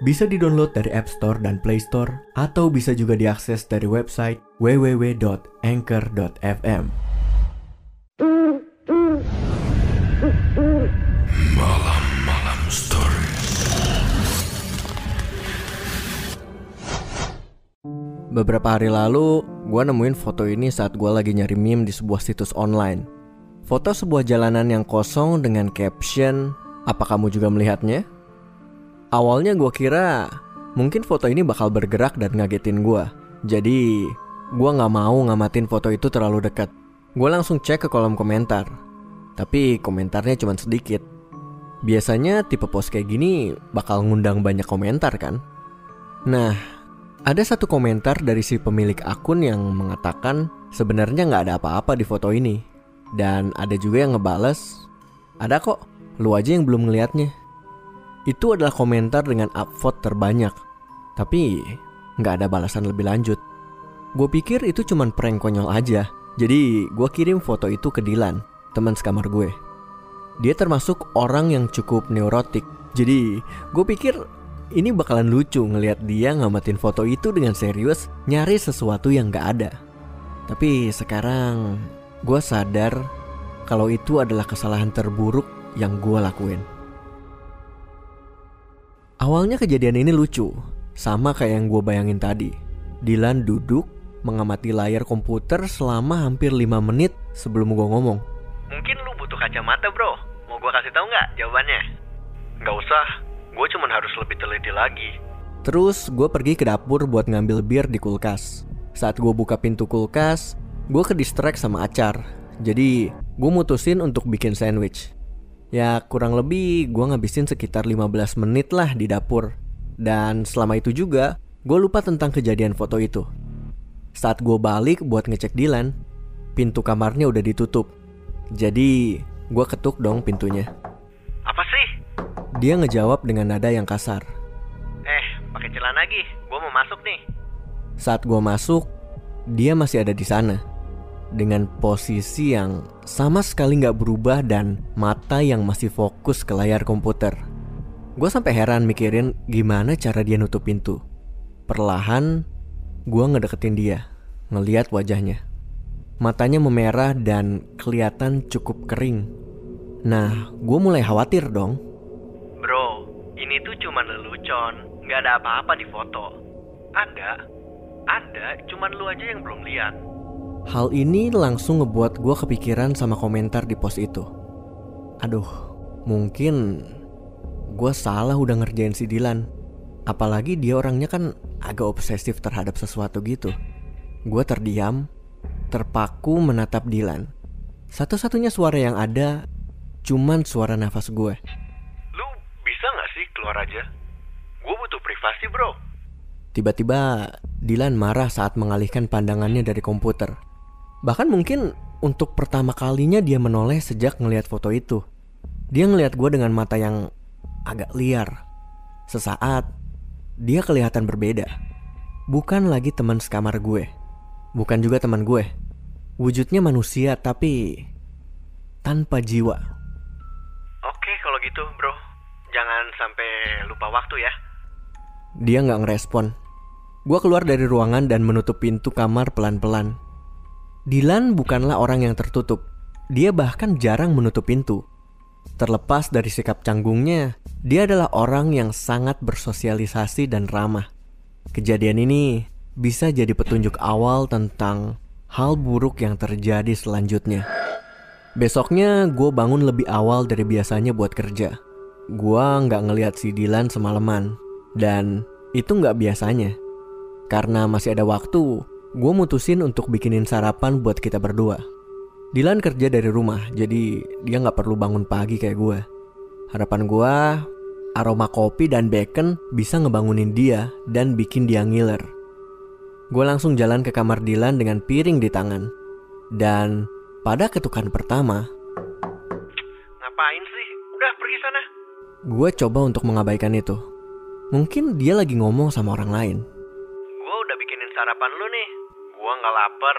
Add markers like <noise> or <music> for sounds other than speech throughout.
Bisa di-download dari App Store dan Play Store atau bisa juga diakses dari website www.anchor.fm. Malam-malam stories. Beberapa hari lalu, gue nemuin foto ini saat gue lagi nyari meme di sebuah situs online. Foto sebuah jalanan yang kosong dengan caption, apa kamu juga melihatnya? Awalnya gue kira mungkin foto ini bakal bergerak dan ngagetin gue. Jadi, gue gak mau ngamatin foto itu terlalu dekat. Gue langsung cek ke kolom komentar. Tapi komentarnya cuma sedikit. Biasanya tipe post kayak gini bakal ngundang banyak komentar kan? Nah, ada satu komentar dari si pemilik akun yang mengatakan sebenarnya nggak ada apa-apa di foto ini. Dan ada juga yang ngebales, ada kok, lu aja yang belum ngeliatnya. Itu adalah komentar dengan upvote terbanyak. Tapi nggak ada balasan lebih lanjut. Gue pikir itu cuma prank konyol aja. Jadi gue kirim foto itu ke Dilan, teman sekamar gue. Dia termasuk orang yang cukup neurotik. Jadi gue pikir ini bakalan lucu ngelihat dia ngamatin foto itu dengan serius nyari sesuatu yang gak ada. Tapi sekarang gue sadar kalau itu adalah kesalahan terburuk yang gue lakuin. Awalnya kejadian ini lucu, sama kayak yang gue bayangin tadi. Dilan duduk mengamati layar komputer selama hampir 5 menit sebelum gue ngomong. Mungkin lu butuh kacamata bro Mau gua kasih tahu nggak jawabannya? Nggak usah Gue cuma harus lebih teliti lagi Terus gue pergi ke dapur buat ngambil bir di kulkas. Saat gue buka pintu kulkas, gue ke distract sama acar. Jadi gue mutusin untuk bikin sandwich. Ya kurang lebih gue ngabisin sekitar 15 menit lah di dapur. Dan selama itu juga, gue lupa tentang kejadian foto itu. Saat gue balik buat ngecek Dilan, pintu kamarnya udah ditutup. Jadi gue ketuk dong pintunya. Apa sih? Dia ngejawab dengan nada yang kasar. Eh pakai celana lagi Gue mau masuk nih Saat gue masuk, dia masih ada di sana. Dengan posisi yang sama sekali nggak berubah dan mata yang masih fokus ke layar komputer. Gue sampai heran mikirin gimana cara dia nutup pintu. Perlahan, gue ngedeketin dia, ngeliat wajahnya. Matanya memerah dan kelihatan cukup kering. Nah, gue mulai khawatir dong. Bro Ini tuh cuma lelucon Nggak ada apa-apa di foto Ada Ada Cuman lu aja yang belum lihat Hal ini langsung ngebuat gue kepikiran sama komentar di post itu. Aduh, mungkin gue salah udah ngerjain si Dilan. Apalagi dia orangnya kan agak obsesif terhadap sesuatu gitu. Gue terdiam, terpaku menatap Dilan. Satu-satunya suara yang ada cuman suara nafas gue. Lu bisa nggak sih keluar aja? Gue butuh privasi bro Tiba-tiba Dilan marah saat mengalihkan pandangannya dari komputer. Bahkan mungkin untuk pertama kalinya dia menoleh sejak ngelihat foto itu. Dia ngelihat gue dengan mata yang agak liar. Sesaat, dia kelihatan berbeda. Bukan lagi teman sekamar gue. Bukan juga teman gue. Wujudnya manusia tapi tanpa jiwa. Oke kalau gitu bro Jangan sampai lupa waktu ya Dia nggak ngerespon. Gue keluar dari ruangan dan menutup pintu kamar pelan-pelan. Dilan bukanlah orang yang tertutup. Dia bahkan jarang menutup pintu. Terlepas dari sikap canggungnya, dia adalah orang yang sangat bersosialisasi dan ramah. Kejadian ini bisa jadi petunjuk awal tentang hal buruk yang terjadi selanjutnya. Besoknya gue bangun lebih awal dari biasanya buat kerja. Gue nggak ngeliat si Dilan semalaman. Dan itu nggak biasanya. Karena masih ada waktu, gue mutusin untuk bikinin sarapan buat kita berdua. Dilan kerja dari rumah, jadi dia nggak perlu bangun pagi kayak gue. Harapan gue, aroma kopi dan bacon bisa ngebangunin dia dan bikin dia ngiler. Gue langsung jalan ke kamar Dilan dengan piring di tangan. Dan pada ketukan pertama, Ngapain sih? Udah pergi sana. gue coba untuk mengabaikan itu. Mungkin dia lagi ngomong sama orang lain. Gua udah bikinin sarapan lu nih. Gua nggak lapar.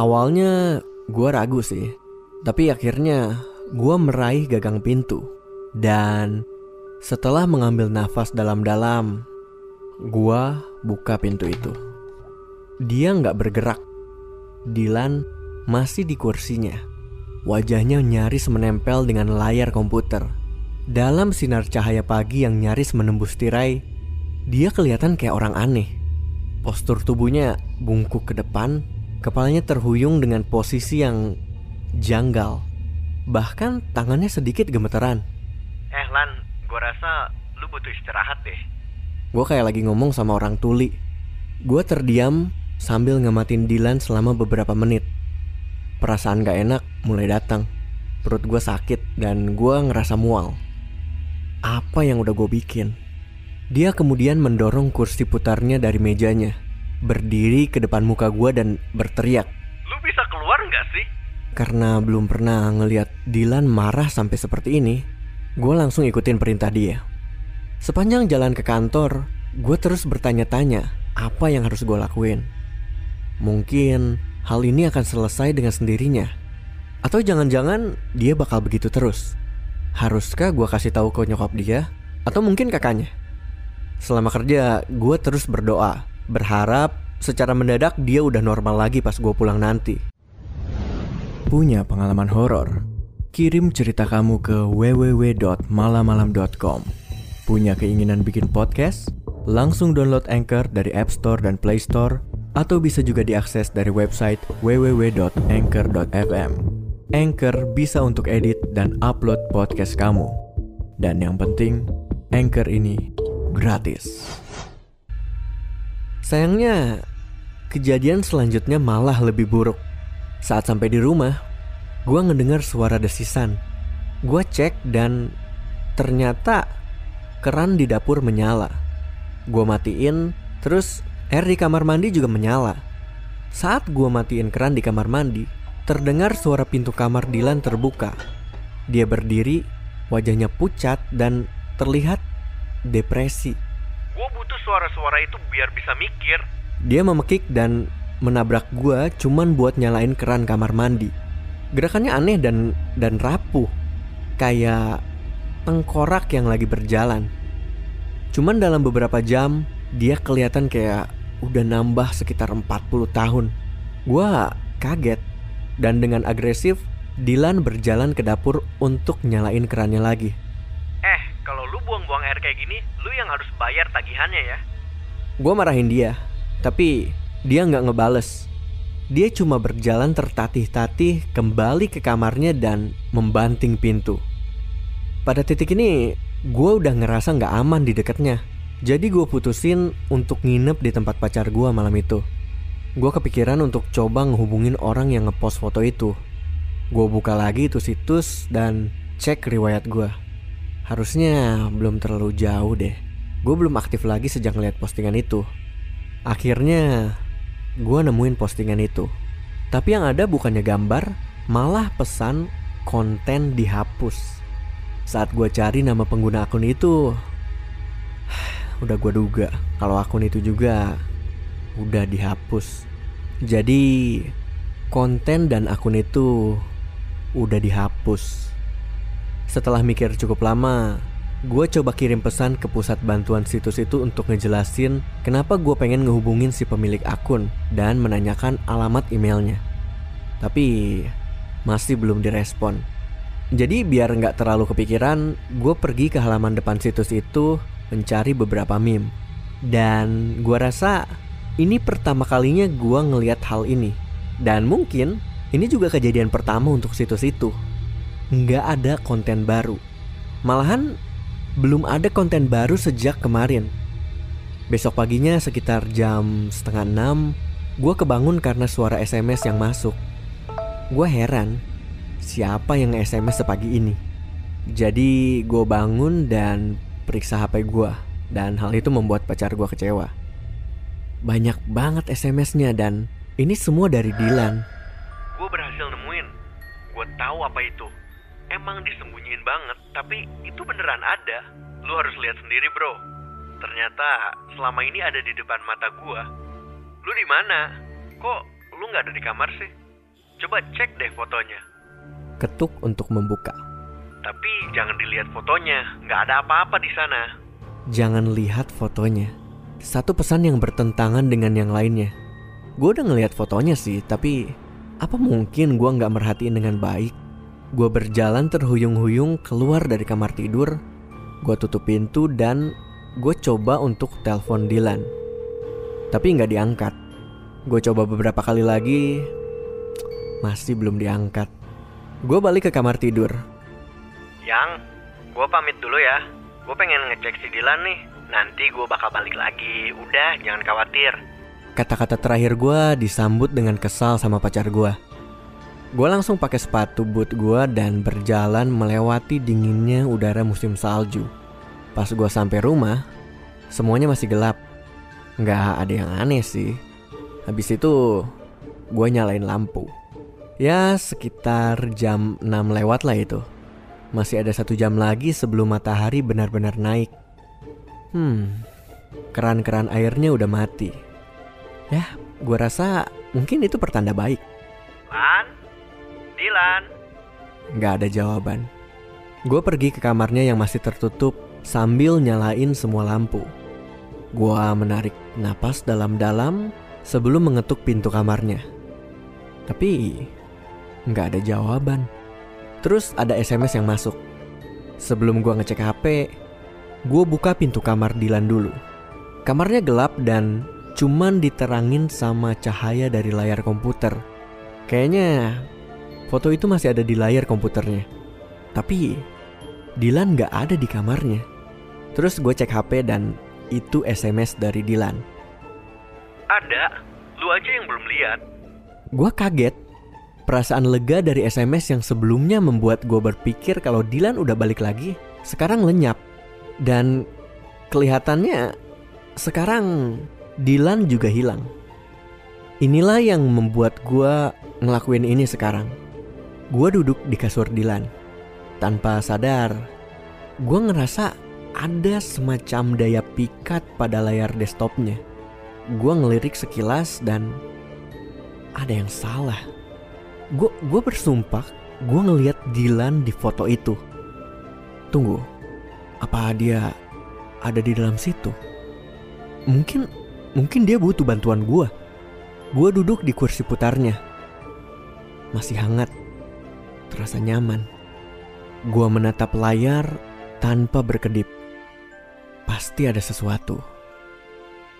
Awalnya gue ragu sih, tapi akhirnya gue meraih gagang pintu. Dan setelah mengambil nafas dalam-dalam, gue buka pintu itu. Dia nggak bergerak. Dilan masih di kursinya. Wajahnya nyaris menempel dengan layar komputer. Dalam sinar cahaya pagi yang nyaris menembus tirai, dia kelihatan kayak orang aneh. Postur tubuhnya bungkuk ke depan, kepalanya terhuyung dengan posisi yang janggal. Bahkan tangannya sedikit gemeteran. Eh Lan, gua rasa lu butuh istirahat deh. Gue kayak lagi ngomong sama orang tuli. Gue terdiam sambil ngematin Dilan selama beberapa menit. Perasaan gak enak mulai datang. Perut gue sakit dan gue ngerasa mual. Apa yang udah gue bikin? Dia kemudian mendorong kursi putarnya dari mejanya. Berdiri ke depan muka gue dan berteriak. Lu bisa keluar nggak sih? Karena belum pernah ngeliat Dilan marah sampai seperti ini, gue langsung ikutin perintah dia. Sepanjang jalan ke kantor, gue terus bertanya-tanya apa yang harus gue lakuin. Mungkin hal ini akan selesai dengan sendirinya. Atau jangan-jangan dia bakal begitu terus. Haruskah gue kasih tahu ke nyokap dia? Atau mungkin kakaknya? Selama kerja, gue terus berdoa. Berharap secara mendadak dia udah normal lagi pas gue pulang nanti. Punya pengalaman horor? Kirim cerita kamu ke www.malamalam.com. Punya keinginan bikin podcast? Langsung download Anchor dari App Store dan Play Store atau bisa juga diakses dari website www.anchor.fm. Anchor bisa untuk edit dan upload podcast kamu. Dan yang penting, Anchor ini gratis. Sayangnya, kejadian selanjutnya malah lebih buruk. Saat sampai di rumah, gue ngedengar suara desisan. Gue cek dan ternyata keran di dapur menyala. Gue matiin, terus air di kamar mandi juga menyala. Saat gue matiin keran di kamar mandi, terdengar suara pintu kamar Dilan terbuka. Dia berdiri, wajahnya pucat dan terlihat depresi. Gua butuh suara-suara itu biar bisa mikir. Dia memekik dan menabrak gua cuman buat nyalain keran kamar mandi. Gerakannya aneh dan dan rapuh. Kayak tengkorak yang lagi berjalan. Cuman dalam beberapa jam dia kelihatan kayak udah nambah sekitar 40 tahun. Gua kaget dan dengan agresif Dilan berjalan ke dapur untuk nyalain kerannya lagi. Lu buang-buang air kayak gini, lu yang harus bayar tagihannya ya. Gue marahin dia, tapi dia nggak ngebales. Dia cuma berjalan tertatih-tatih kembali ke kamarnya dan membanting pintu. Pada titik ini, gue udah ngerasa nggak aman di dekatnya. Jadi gue putusin untuk nginep di tempat pacar gue malam itu. Gue kepikiran untuk coba ngehubungin orang yang ngepost foto itu. Gue buka lagi itu situs dan cek riwayat gue. Harusnya belum terlalu jauh deh. Gue belum aktif lagi sejak ngeliat postingan itu. Akhirnya gue nemuin postingan itu. Tapi yang ada bukannya gambar, malah pesan konten dihapus. Saat gue cari nama pengguna akun itu, <sighs> udah gue duga kalau akun itu juga udah dihapus. Jadi konten dan akun itu udah dihapus. Setelah mikir cukup lama, gue coba kirim pesan ke pusat bantuan situs itu untuk ngejelasin kenapa gue pengen ngehubungin si pemilik akun dan menanyakan alamat emailnya. Tapi masih belum direspon. Jadi biar nggak terlalu kepikiran, gue pergi ke halaman depan situs itu mencari beberapa meme. Dan gue rasa ini pertama kalinya gue ngeliat hal ini. Dan mungkin ini juga kejadian pertama untuk situs itu. Nggak ada konten baru. Malahan belum ada konten baru sejak kemarin. Besok paginya sekitar jam setengah enam, gue kebangun karena suara SMS yang masuk. Gue heran, siapa yang SMS sepagi ini? Jadi gue bangun dan periksa HP gue, dan hal itu membuat pacar gue kecewa. Banyak banget SMS-nya dan ini semua dari Dilan. Gue berhasil nemuin. Gue tahu apa itu. Emang disembunyiin banget, tapi itu beneran ada. Lu harus lihat sendiri, bro. Ternyata selama ini ada di depan mata gue. Lu di mana? Kok lu nggak ada di kamar sih? Coba cek deh fotonya. Ketuk untuk membuka. Tapi jangan dilihat fotonya, nggak ada apa-apa di sana. Jangan lihat fotonya. Satu pesan yang bertentangan dengan yang lainnya. Gue udah ngeliat fotonya sih, tapi apa mungkin gue nggak merhatiin dengan baik? Gue berjalan terhuyung-huyung keluar dari kamar tidur. Gue tutup pintu dan gue coba untuk telepon Dilan. Tapi nggak diangkat. Gue coba beberapa kali lagi, masih belum diangkat. Gue balik ke kamar tidur. Yang, gue pamit dulu ya. Gue pengen ngecek si Dilan nih. Nanti gue bakal balik lagi. Udah, jangan khawatir. Kata-kata terakhir gue disambut dengan kesal sama pacar gue. Gue langsung pakai sepatu boot gue dan berjalan melewati dinginnya udara musim salju. Pas gue sampai rumah, semuanya masih gelap. Nggak ada yang aneh sih. Habis itu, gue nyalain lampu. Ya sekitar jam 6 lewat lah itu. Masih ada satu jam lagi sebelum matahari benar-benar naik. Hmm, keran-keran airnya udah mati. Ya, gue rasa mungkin itu pertanda baik. Lan? Dilan? Gak ada jawaban. Gue pergi ke kamarnya yang masih tertutup sambil nyalain semua lampu. Gue menarik napas dalam-dalam sebelum mengetuk pintu kamarnya. Tapi nggak ada jawaban. Terus ada SMS yang masuk. Sebelum gue ngecek HP, gue buka pintu kamar Dilan dulu. Kamarnya gelap dan cuman diterangin sama cahaya dari layar komputer. Kayaknya foto itu masih ada di layar komputernya. Tapi Dilan nggak ada di kamarnya. Terus gue cek HP dan itu SMS dari Dilan. Ada. Lu aja yang belum lihat. Gue kaget. Perasaan lega dari SMS yang sebelumnya membuat gue berpikir kalau Dilan udah balik lagi, sekarang lenyap. Dan kelihatannya sekarang Dilan juga hilang. Inilah yang membuat gue ngelakuin ini sekarang. Gue duduk di kasur Dilan. Tanpa sadar, gue ngerasa ada semacam daya pikat pada layar desktopnya. Gue ngelirik sekilas dan ada yang salah. Gue gue bersumpah, gue ngelihat Dilan di foto itu. Tunggu, apa dia ada di dalam situ? Mungkin mungkin dia butuh bantuan gue. Gue duduk di kursi putarnya. Masih hangat, terasa nyaman. Gue menatap layar tanpa berkedip. Pasti ada sesuatu.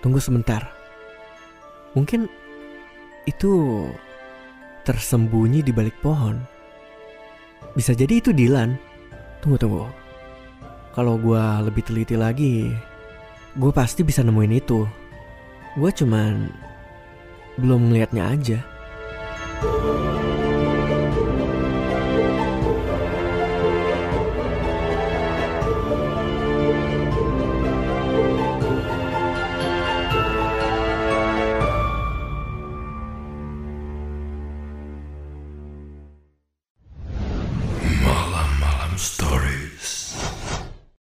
Tunggu sebentar. Mungkin itu tersembunyi di balik pohon. Bisa jadi itu Dilan. Tunggu tunggu. Kalau gue lebih teliti lagi, gue pasti bisa nemuin itu. Gue cuman belum ngeliatnya aja.